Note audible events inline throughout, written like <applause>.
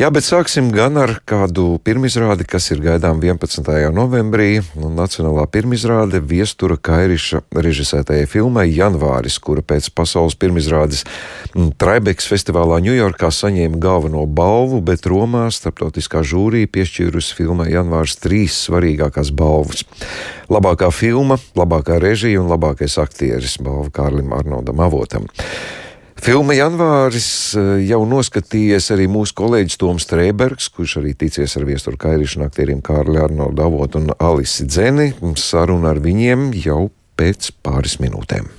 Jā, bet sāksim gan ar kādu pirmizrādi, kas ir gaidām 11. novembrī. Nacionālā pirmizrāde viestura Kairiša režisētajai filmai Janvāris, kura pēc pasaules pirmizrādes Traibeks festivālā Ņujorkā saņēma galveno balvu, bet Romā starptautiskā žūrija piešķīrusi filmai Janvārs trīs svarīgākās balvas. Labākā filma, labākā režija un labākais aktieris balva Kārlim Arnoldam Avotam. Filma Janvāris eh, jau noskatījies arī mūsu kolēģis Toms Strēbergs, kurš arī ticies ar viesturu kairīšanu aktieriem Kārli Arnoldu Avotu un Alisi Dzeni. Saruna ar viņiem jau pēc pāris minūtēm.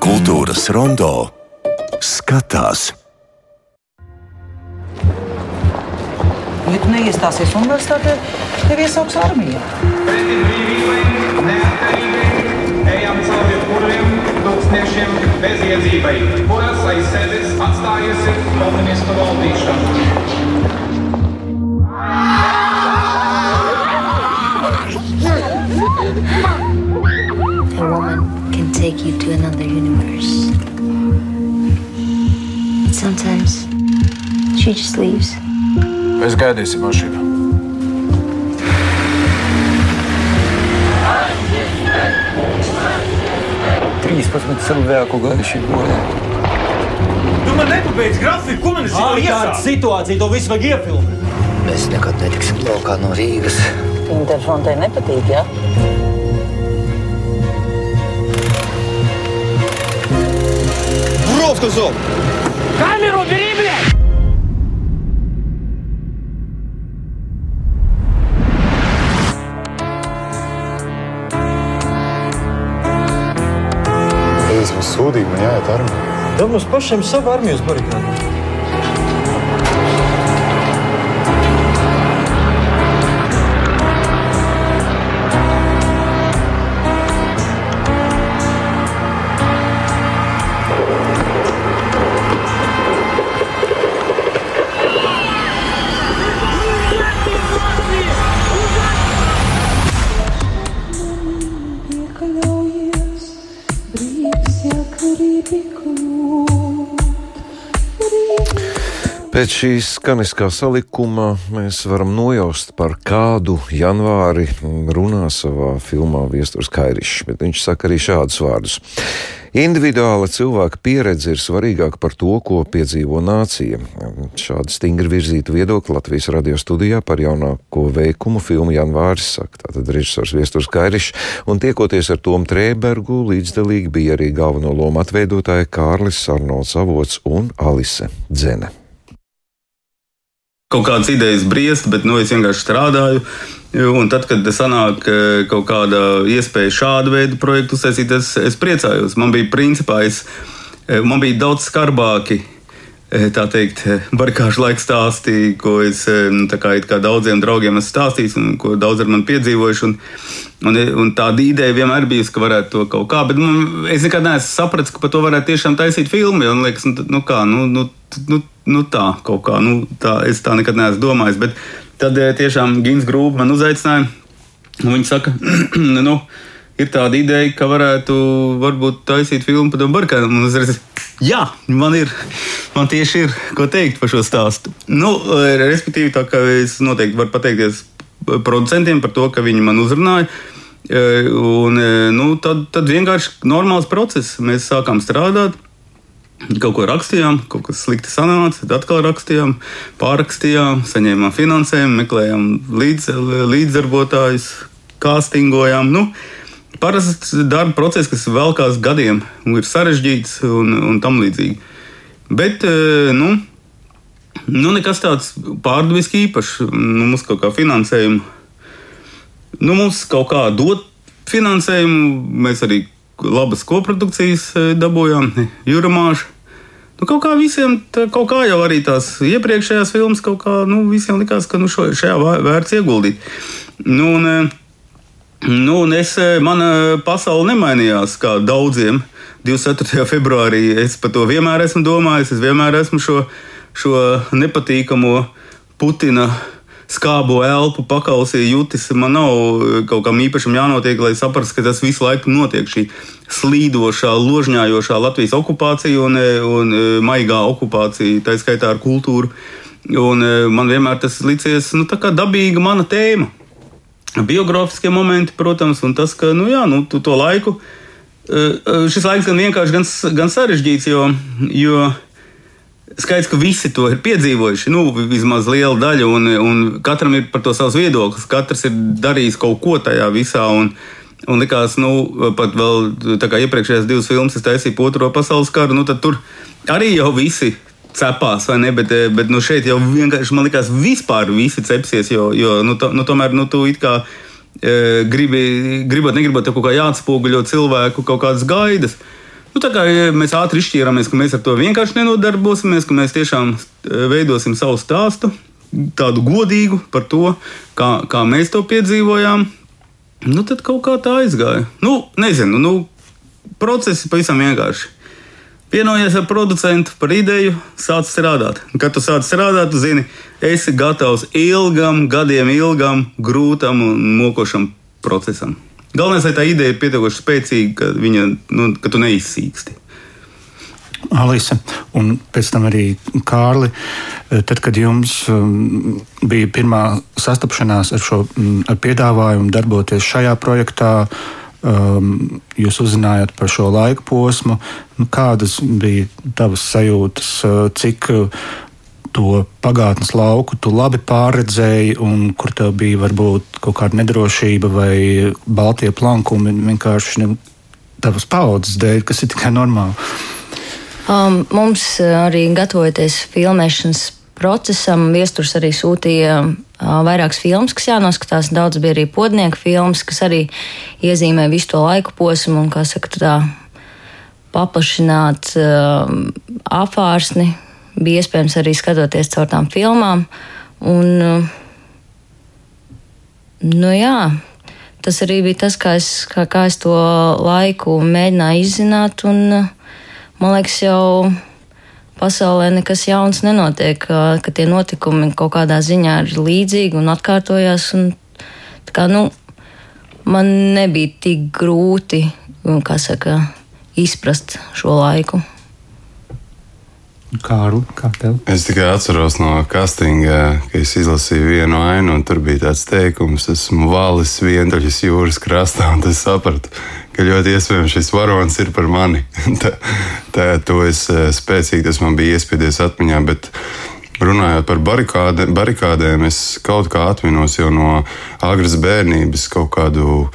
Kultūras rondo skatās. Ja tu neiestāsies universitātē, tev iesauks armijā. Pretī brīvībai, neatkarībai, ejam cauri kuriem tūkstnešiem bezjēdzībai, kuras aiz sevis atstājusi komunistu valdīšanu. A woman can take you to another universe. But sometimes she just leaves. Mēs gaidīsim mašīnu. Trīspadsmit cilvēku gājuši bojā. Tu man nepabeidz grafiku, ko man ir Ārkārtas situācija, to visu vajag iefilmēt. Mēs nekad netiksim laukā no Rīgas. Interfrontē nepatīk, jā? Ja? Урал сказал! Камеру бери, Jāiet armijā. Da mums pašiem savu armiju uz Pēc šīs skaniskā salikuma mēs varam nojaust, par kādu janvāri runā savā filmā Viestures Kairišs, bet viņš saka arī šādus vārdus. Individuāla cilvēka pieredze ir svarīgāka par to, ko piedzīvo nācija. Šādi stingri virzīta viedokļa Latvijas radio studijā par jaunāko veikumu filmu Janvāris saka. Tātad režisors Viestures Kairišs un tiekoties ar Tomu Trēbergu līdzdalīgi bija arī galveno lomu atveidotāji Kārlis Arnolds Avots un Alise Dzene kaut kādas idejas briest, bet nu, es vienkārši strādāju. Un tad, kad sanāk kaut kāda iespēja šādu veidu projektu uztaisīt, es, es priecājos. Man bija principā, es, man bija daudz skarbāki. Tā teikt, barikāžu laika stāstī, ko es nu, kā, kā daudziem draugiem esmu stāstījis, un ko daudz ar mani piedzīvojuši. Un, un, un tāda ideja vienmēr bijusi, ka varētu to kaut kā, bet man, es nekad neesmu sapratis, ka par to varētu tiešām taisīt filmu. Un liekas, nu, nu kā, nu, nu, nu, nu tā, kaut kā, nu, tā, es tā nekad neesmu domājis. Bet tad tiešām Gins Grūba man uzaicināja, un viņi saka, <clears throat> nu, ir tāda ideja, ka varētu varbūt taisīt filmu par Barkānu. Es redzu, jā, man ir, man tieši ir, ko teikt par šo stāstu. Nu, respektīvi, tā kā es noteikti varu pateikties producentiem par to, ka viņi man uzrunāja. Un, nu, tad, tad vienkārši normāls process. Mēs sākām strādāt. Kaut ko rakstījām, kaut kas slikti sanāca, tad atkal rakstījām, pārrakstījām, saņēmām finansējumu, meklējām līdz, līdzdarbotājus, kāstingojām. Nu, parasts darba process, kas velkās gadiem, ir sarežģīts un, un tam līdzīgi. Bet, nu, nu nekas tāds pārdabiski īpašs. Nu, mums kaut kā finansējumu, nu, mums kaut kā dot finansējumu, mēs arī labas koprodukcijas dabūjām, Juramāžu. Nu, kaut kā visiem, tā, kaut kā jau arī tās iepriekšējās filmas, kaut kā nu, visiem likās, ka nu, šo, šajā vērts ieguldīt. Nu, un, nu, un es, mana pasaule nemainījās kā daudziem. 24. februārī es par to vienmēr esmu domājis, es vienmēr esmu šo, šo nepatīkamo Putina skābo elpu pakausī jutis. Man nav kaut kam īpašam jānotiek, lai saprastu, ka tas visu laiku notiek. Šī slīdošā, ložņājošā Latvijas okupācija un, un maigā okupācija, tā skaitā ar kultūru. Un man vienmēr tas licies nu, dabīga mana tēma. Biogrāfiskie momenti, protams, un tas, ka nu, jā, nu, tu to laiku, šis laiks gan vienkārši, gan, gan sarežģīts, jo, jo Skaidrs, ka visi to ir piedzīvojuši, nu, vismaz liela daļa, un, un katram ir par to savs viedoklis. Katrs ir darījis kaut ko tajā visā. Un, un likās, nu, pat vēl tā kā iepriekšējās divas filmas, es taisīju otro pasaules karu, nu, tad tur arī jau visi cepās, vai ne? Bet, bet nu, šeit jau vienkārši man likās, vispār visi cepsies, jo, jo nu, to, nu, tomēr nu, tu it kā e, gribi, gribot, negribot, kaut kā jāatspoguļo cilvēku kaut kādas gaidas. Nu, tā kā mēs ātri izšķīrāmies, ka mēs ar to vienkārši nenodarbosimies, ka mēs tiešām e, veidosim savu stāstu, tādu godīgu par to, kā, kā mēs to piedzīvojām. Nu, tad kaut kā tā aizgāja. Nu, nezinu, nu, procesi pavisam vienkārši. Vienojies ar producentu par ideju, sāc strādāt. Kad tu sāc strādāt, tu zini, esi gatavs ilgam, gadiem ilgam, grūtam un mokošam procesam. Galvenais, lai tā ideja ir pietiekoši spēcīga, ka, viņa, nu, ka tu neizsīksti. Alise, un pēc tam arī Kārli. Tad, kad jums um, bija pirmā sastapšanās ar šo mm, ar piedāvājumu darboties šajā projektā, um, jūs uzzinājāt par šo laika posmu. Nu, kādas bija tavas sajūtas, cik to pagātnes lauku tu labi pārredzēji, un kur tev bija varbūt kaut kāda nedrošība vai baltie plankumi vienkārši ne, tavas paudzes dēļ, kas ir tikai normāli. Um, mums arī gatavoties filmēšanas procesam, viesturs arī sūtīja uh, vairākas filmas, kas jānoskatās. Daudz bija arī podnieku filmas, kas arī iezīmē visu to laiku posmu un, kā saka, tā paplašināt uh, apvārsni bija iespējams arī skatoties caur tām filmām. Un, nu, jā, tas arī bija tas, kā es, kā, kā es to laiku mēģināju izzināt. Un, man liekas, jau pasaulē nekas jauns nenotiek, ka, ka tie notikumi kaut kādā ziņā ir līdzīgi un atkārtojās. Un, kā, nu, man nebija tik grūti saka, izprast šo laiku. Kārli, kā tev? Es tikai atceros no castinga, ka es izlasīju vienu ainu, un tur bija tāds teikums, esmu valis vientuļas jūras krastā, un es sapratu, ka ļoti iespējams šis varonis ir par mani. <laughs> tā, tā, to es eh, spēcīgi, tas man bija iespiedies atmiņā, bet runājot par barikādē, barikādēm, es kaut kā atminos jau no agras bērnības kaut kādu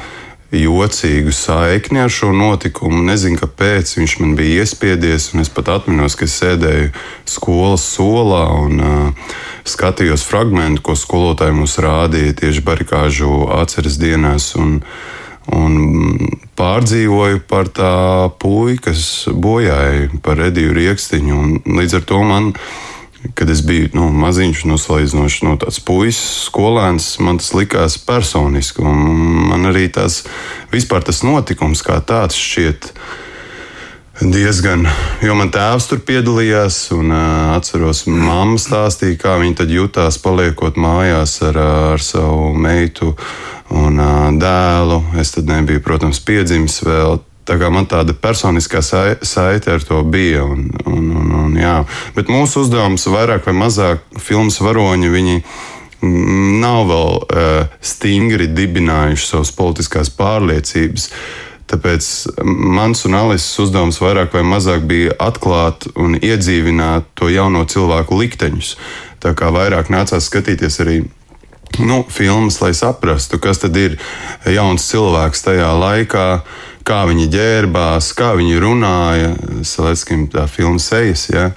jocīgu saikni ar šo notikumu. Nezinu, kāpēc viņš man bija iespiedies, es pat atminos, ka es sēdēju skolas solā un uh, skatījos fragment, ko skolotāji mums rādīja tieši barikāžu atceres dienās. Un, un pārdzīvoju par tā puiku, kas bojāja par Ediju Rieksniņu. Līdz ar to man Kad es biju nu, maziņš, noslēdzoši no tāds puisis, skolēns, man tas likās personiski. Man arī tas vispār tas notikums kā tāds šķiet diezgan, jo man tēvs tur piedalījās, un uh, atceros, mamma stāstīja, kā viņa jutās paliekot mājās ar, ar savu meitu un uh, dēlu. Es tad nebiju, protams, piedzimis vēl. Tā kā man tāda personiskā saite ar to bija. Un, un, un, un, jā. Bet mūsu uzdevums vairāk vai mazāk filmas varoņi. Viņi, Nav vēl uh, stingri dibinājuši savas politiskās pārliecības. Tāpēc mans un Alises uzdevums vairāk vai mazāk bija atklāt un iedzīvināt to jauno cilvēku likteņus. Tā kā vairāk nācās skatīties arī nu, filmas, lai saprastu, kas tad ir jauns cilvēks tajā laikā, kā viņi ģērbās, kā viņi runāja. Salēskim tā filma sejas. Ja?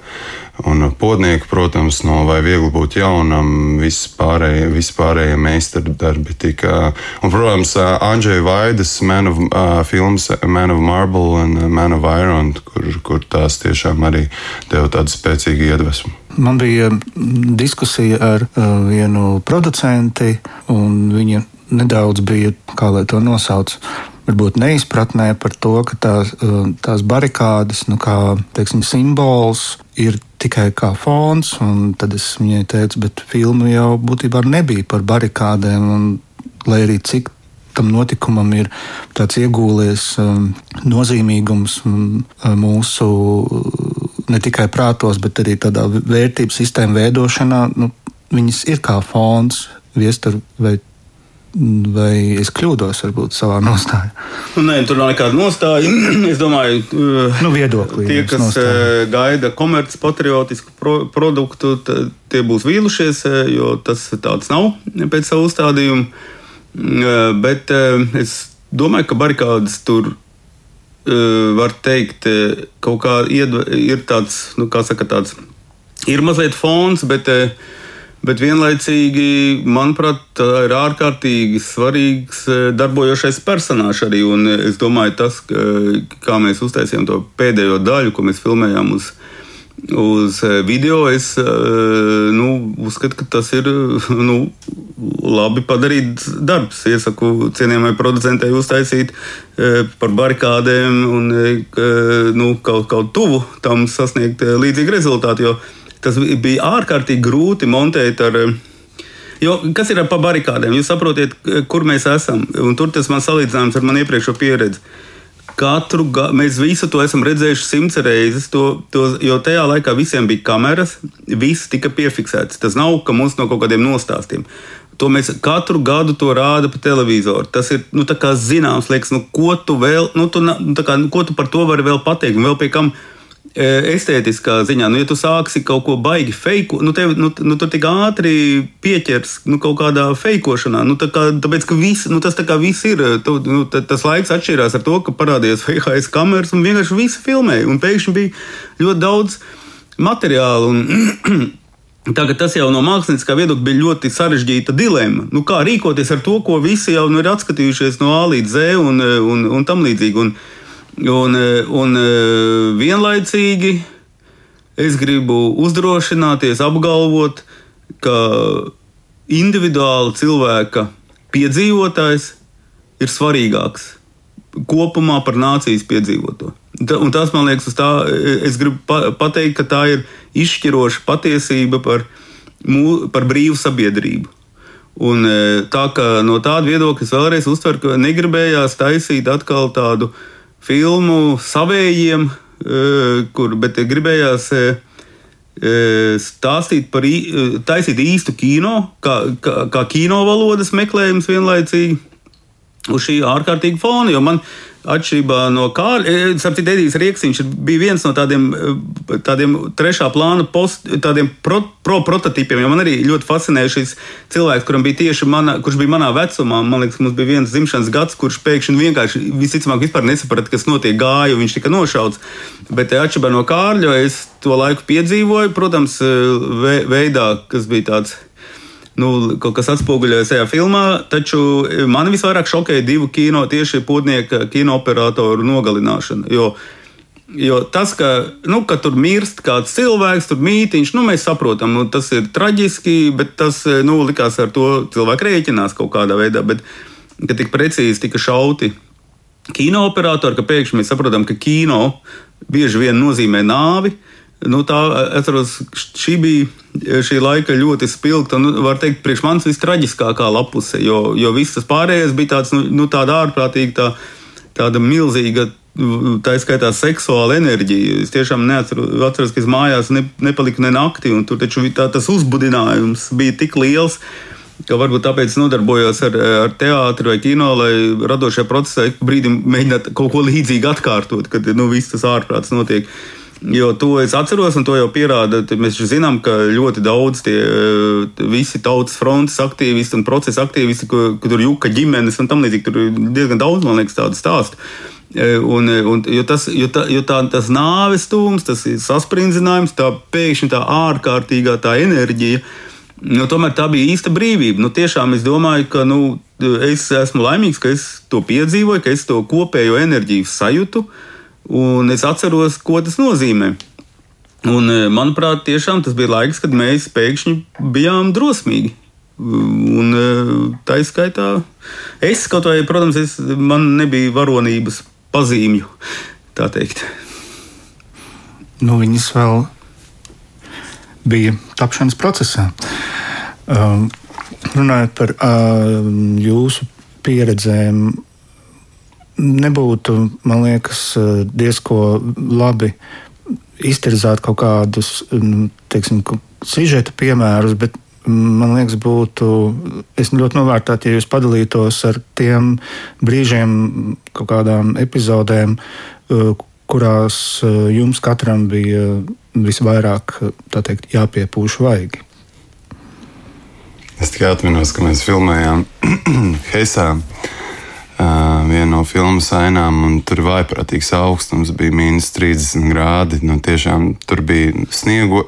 Un podnieki, protams, no vai viegli būt jaunam, vispārējie, vispārējie meistardarbi tika. Un, protams, Andrzeja Vaidas Man of, uh, filmas Man of Marble un Man of Iron, kur, kur tās tiešām arī deva tādu spēcīgu iedvesmu. Man bija diskusija ar uh, vienu producentu, un viņa nedaudz bija, kā lai to nosauc, varbūt neizpratnē par to, ka tās, uh, tās barikādas, nu, kā teiksim, simbols, ir tikai kā fons. Tad es viņai teicu, bet filma jau būtībā nebija par barikādēm. Un, lai arī cik tam notikumam ir tāds iegūlies um, nozīmīgums um, mūsu ne tikai prātos, bet arī tādā vērtību sistēmu veidošanā. Nu, viņas ir kā fons, viestur vai Vai es kļūdos varbūt savā nostājā? Nu, nē, tur nav nekāda nostāja. <clears throat> es domāju, nu, viedoklī, tie, kas nostāja. gaida komercpatriotisku pro produktu, tie būs vīlušies, jo tas tāds nav pēc savu uzstādījumu. Bet es domāju, ka barikādas tur var teikt, kaut kā iedva, ir tāds, nu, kā saka, tāds, ir mazliet fons, bet Bet vienlaicīgi, manuprāt, tā ir ārkārtīgi svarīgs darbojošais personāžs arī. Un es domāju, tas, kā mēs uztaisījām to pēdējo daļu, ko mēs filmējām uz, uz e, video, es e, nu, uzskatu, ka tas ir <laughs> nu, labi padarīts darbs. Iesaku cienījamai producentei uztaisīt par barikādēm un nu, kaut, kaut tuvu tam sasniegt līdzīgu rezultātu. Jo, tas bija ārkārtīgi grūti montēt ar. Eh, jo, kas ir pa barikādēm? Jūs saprotat, kur mēs esam. Un tur tas man salīdzināms ar manu iepriekšējo pieredzi. Katru gadu mēs visu to esam redzējuši simts reizes, to, to, jo tajā laikā visiem bija kameras, viss tika piefiksēts. Tas nav ka mums no kaut kādiem nostāstiem. To mēs katru gadu to rāda pa televizoru. Tas ir nu, zināms, liekas, nu, ko tu vēl, nu, tu, nu, kā, nu, ko tu par to vari vēl pateikt, un vēl pie kam estētiskā ziņā, nu, ja tu sāksi kaut ko baigi feiku, nu, tev, nu, nu, tu tik ātri pieķers nu, kaut kādā feikošanā. Nu, tā kā, tāpēc, ka viss, nu, tas tā kā viss ir, tu, nu, tas laiks atšķirās ar to, ka parādījās VHS kameras un vienkārši visi filmēja. Un pēkšņi bija ļoti daudz materiālu. Un, <clears throat> Tagad tas jau no mākslinieckā viedokļa bija ļoti sarežģīta dilemma. Nu, kā rīkoties ar to, ko visi jau nu, ir atskatījušies no A līdz Z un, un, un tam līdzīgi. Un, Un, eh, un eh, vienlaicīgi es gribu uzdrošināties, apgalvot, ka individuāli cilvēka piedzīvotājs ir svarīgāks kopumā par nācijas piedzīvoto. Un tas man liekas, tā, es gribu pateikt, ka tā ir izšķiroša patiesība par, mū, par brīvu sabiedrību. Un, eh, tā kā no tāda viedokļa es vēlreiz uztveru, ka negribējās taisīt atkal tādu uh, filmu savējiem, e, kur gribējās e, e, stāstīt par, taisīt īstu kino, kā, kā, kā kino valodas meklējums vienlaicīgi uz šī ārkārtīga fona. Jo man Atšķirībā no Kārļa, Sarkis Edijs Rieksiņš bija viens no tādiem, eh, tādiem trešā plāna post, tādiem pro, pro prototipiem. Jo man arī ļoti fascinēja šis cilvēks, kuram bija tieši mana, kurš bija manā vecumā. Man liekas, mums bija viens dzimšanas gads, kurš pēkšņi vienkārši visticamāk vispār nesaprata, kas notiek gāju, viņš tika nošauts. Bet atšķirībā no Kārļa, es to laiku piedzīvoju, protams, veidā, kas bija tāds nu, kaut kas atspoguļojas tajā filmā. Taču man visvairāk šokēja divu kino tieši pūtnieka kino operatoru nogalināšana. Jo, jo tas, ka, nu, ka tur mirst kāds cilvēks, tur mītīņš, nu, mēs saprotam, nu, tas ir traģiski, bet tas nu, likās ar to cilvēku rēķinās kaut kādā veidā. Bet, ka tik precīzi tika šauti kino operatori, ka pēkšņi mēs saprotam, ka kino bieži vien nozīmē nāvi. Uh, Nu, tā, atceros, šī bija šī laika ļoti spilgta, nu, var teikt, priekš manis vistraģiskākā lapuse, jo, jo viss tas pārējais bija tāds, nu, nu tāda ārprātīga, tā, tāda milzīga, tā izskaitā seksuāla enerģija. Es tiešām neatceros, atceros, ka es mājās ne, nepaliku ne nakti, un tur taču tā, tas uzbudinājums bija tik liels. Ka varbūt tāpēc nodarbojos ar, ar teātri vai kino, lai radošajā procesā brīdī mēģinātu kaut ko līdzīgu atkārtot, kad nu, viss tas ārprāts notiek. Uh, Jo to es atceros, un to jau pierāda. Mēs zinām, ka ļoti daudz tie eh, visi tautas frontes aktīvisti un procesa aktīvisti, kur, kur tur juka ģimenes un tam līdzīgi, tur ir diezgan daudz, man liekas, tādu stāstu. Eh, un, un, jo tas, jo tā, jo tā, tas nāves stūms, tas saspringzinājums, tā pēkšņi tā ārkārtīgā tā enerģija, nu, tomēr tā bija īsta brīvība. Nu, tiešām es domāju, ka nu, es esmu laimīgs, ka es to piedzīvoju, ka es to kopējo enerģiju sajūtu. Uh, Un es atceros, ko tas nozīmē. Un, e, manuprāt, tiešām tas bija laiks, kad mēs pēkšņi bijām drosmīgi. Un e, tā izskaitā es kaut vai, protams, es, man nebija varonības pazīmju, tā teikt. Nu, viņas vēl bija tapšanas procesā. Um, runājot par uh, jūsu pieredzēm nebūtu, man liekas, diezko labi iztirzāt kaut kādus nu, teiksim, sižeta piemērus, bet man liekas, būtu. Es ļoti novērtētu, ja jūs padalītos ar tiem brīžiem, kaut kādām epizodēm, eh, kurās eh, jums katram bija visvairāk teikt, jāpiepūš vaigi. Es tikai atminos, ka mēs filmējām <clears throat> Heisā viena no filmas ainām, un tur bija vaiprātīgs augstums, bija mīnus 30 grādi. Nu, tiešām tur bija sniegu,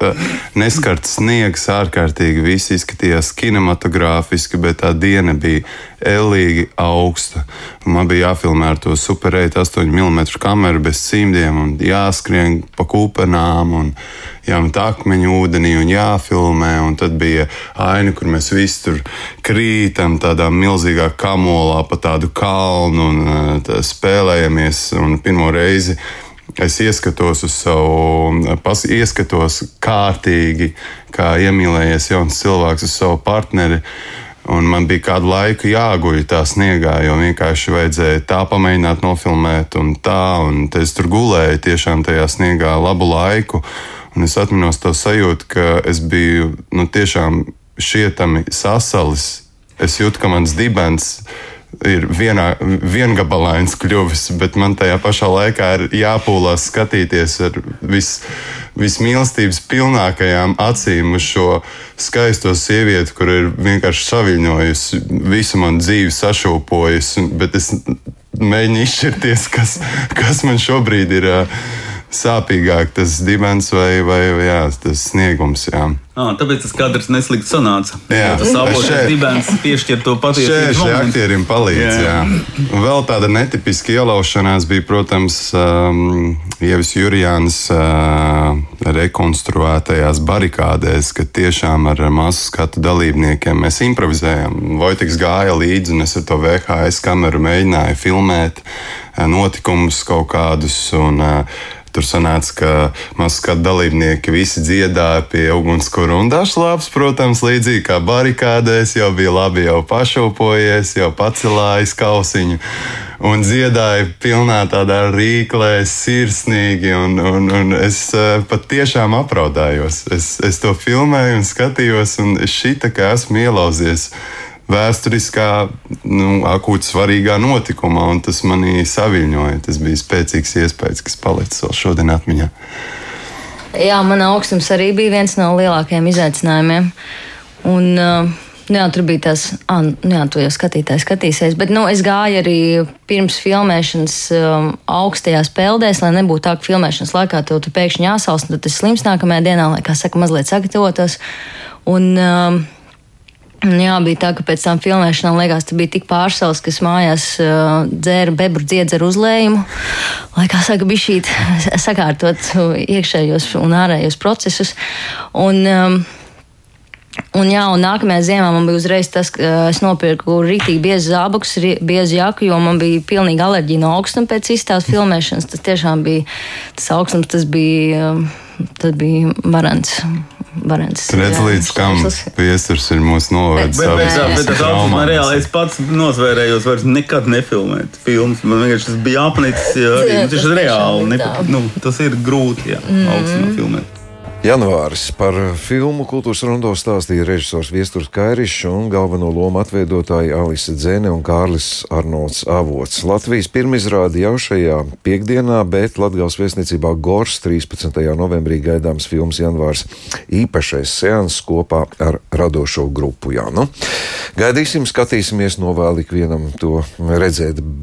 neskarts sniegs, ārkārtīgi viss izskatījās kinematogrāfiski, bet tā diena bija ellīgi augsta. Un man bija jāfilmē ar to superēta 8 mm kameru bez cimdiem un jāskrien pa kūpenām. Un, jāmet akmeņu ūdenī un jāfilmē. Un tad bija aina, kur mēs visi tur krītam tādā milzīgā kamolā pa tādu kalnu un uh, tā, spēlējamies. Un pirmo reizi es ieskatos uz savu, pas, ieskatos kārtīgi, kā iemīlējies jauns cilvēks uz savu partneri. Un man bija kādu laiku jāguļ tā sniegā, jo vienkārši vajadzēja tā pamēģināt nofilmēt, un tā. Un es tur gulēju tiešām tajā sniegā labu laiku. Un es atceros to sajūtu, ka es biju nu, tiešām šietami sasalis. Es jūtu, ka mans dibens ir vienā, viengabalains kļuvis, bet man tajā pašā laikā ir jāpūlās skatīties ar vis, vismīlestības pilnākajām acīm uz šo skaisto sievieti, kur ir vienkārši saviņojusi, visu man dzīvi sašūpojusi. Bet es mēģinu izšķirties, kas, kas man šobrīd ir. Uh, sāpīgāk tas dibens vai, vai jā, tas sniegums. Jā. À, tāpēc tas kadrs neslikti sanāca. Jā, tas sāpīgais dibens piešķir to patiesu. Šie aktierim palīdz. Jā. Jā. Vēl tāda netipiska ielaušanās bija, protams, um, Ievis Jurijāns uh, rekonstruētajās barikādēs, kad tiešām ar masu skatu dalībniekiem mēs improvizējam. Vojtiks gāja līdzi un es ar to VHS kameru mēģināju filmēt notikumus kaut kādus. Un, uh, Tur sanāca, ka maskatu dalībnieki visi dziedāja pie ugunskura un dažslāps, protams, līdzīgi kā barikādēs, jau bija labi, jau pašaupojies, jau pacelājis kausiņu. Un dziedāja pilnā tādā rīklē, sirsnīgi, un, un, un es uh, pat tiešām apraudājos. Es, es to filmēju un skatījos, un šī tā kā esmu ielauzies vēsturiskā, nu, akūti svarīgā notikumā, un tas manī saviņoja. Tas bija spēcīgs iespējas, kas palicis vēl šodien atmiņā. Jā, man augstums arī bija viens no lielākajiem izaicinājumiem. Un, uh, Nu, jā, tur bija tas, ah, nu, jā, to jau skatītājs skatīsies. Bet nu, es gāju arī pirms filmēšanas um, augstajās peldēs, lai nebūtu tā, ka filmēšanas laikā tev tu pēkšņi jāsals, un tad tas slims nākamajā dienā, lai, kā saka, mazliet sagatavotos. Un, um, <clears throat> Jā, bija tā, ka pēc tam filmēšanām liekas, ka bija tik pārsals, kas mājās uh, dzēra bebru dziedzeru uzlējumu, lai, kā saka, bija <laughs> šī sakārtot iekšējos un ārējos procesus. Un, um, Un, jā, un nākamajā ziemā man bija uzreiz tas, ka es nopirku rītīgi biezu zābakus, biezu jaku, jo man bija pilnīga alerģija no augstuma pēc izstādes filmēšanas. Tas tiešām bija tas augstums, tas bija, tas bija varants varens. Tur redz, līdz kam viesurs ir mūsu novēdis. Bet, bet, bet, bet tas man reāli, es pats nosvērējos vairs nekad nefilmēt filmas. Man vienkārši tas bija apnicis, <laughs> jā, tas ir reāli. Ne, nu, tas ir grūti, jā, mm. augstu nofilmēt. Janvāris par filmu Kultūras rondo stāstīja režisors Viesturs Kairišs un galveno lomu atveidotāji Alise Dzene un Kārlis Arnolds Avots. Latvijas pirmizrādi jau šajā piekdienā, bet Latgals viesnīcībā Gors 13. novembrī gaidāms filmas Janvārs īpašais seans kopā ar radošo grupu. Jā, nu, gaidīsim, skatīsimies, novēl ikvienam to redzēt,